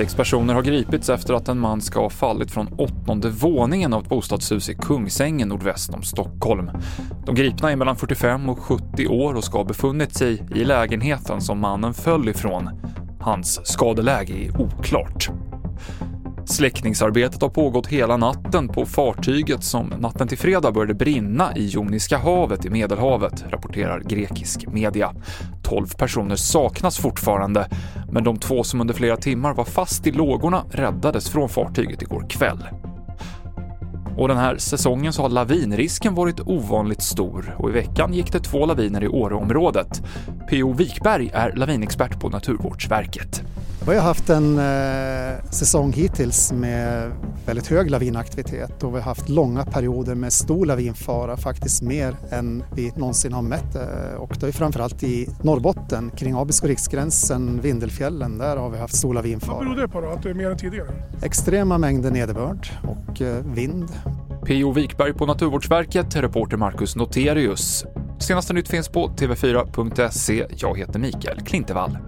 Sex personer har gripits efter att en man ska ha fallit från åttonde våningen av ett bostadshus i Kungsängen nordväst om Stockholm. De gripna är mellan 45 och 70 år och ska ha befunnit sig i lägenheten som mannen föll ifrån. Hans skadeläge är oklart. Släckningsarbetet har pågått hela natten på fartyget som natten till fredag började brinna i Joniska havet i Medelhavet, rapporterar grekisk media. 12 personer saknas fortfarande, men de två som under flera timmar var fast i lågorna räddades från fartyget igår kväll. Och den här säsongen så har lavinrisken varit ovanligt stor och i veckan gick det två laviner i Åreområdet. P.O. Wikberg är lavinexpert på Naturvårdsverket. Vi har haft en eh, säsong hittills med väldigt hög lavinaktivitet och vi har haft långa perioder med stor lavinfara, faktiskt mer än vi någonsin har mätt. Eh, och det är framförallt i Norrbotten, kring Abisko riksgränsen, Vindelfjällen, där har vi haft stor lavinfara. Vad beror det på då, att det är mer än tidigare? Extrema mängder nederbörd och eh, vind. P.O. Wikberg på Naturvårdsverket, reporter Marcus Noterius. Senaste nytt finns på tv4.se. Jag heter Mikael Klintevall.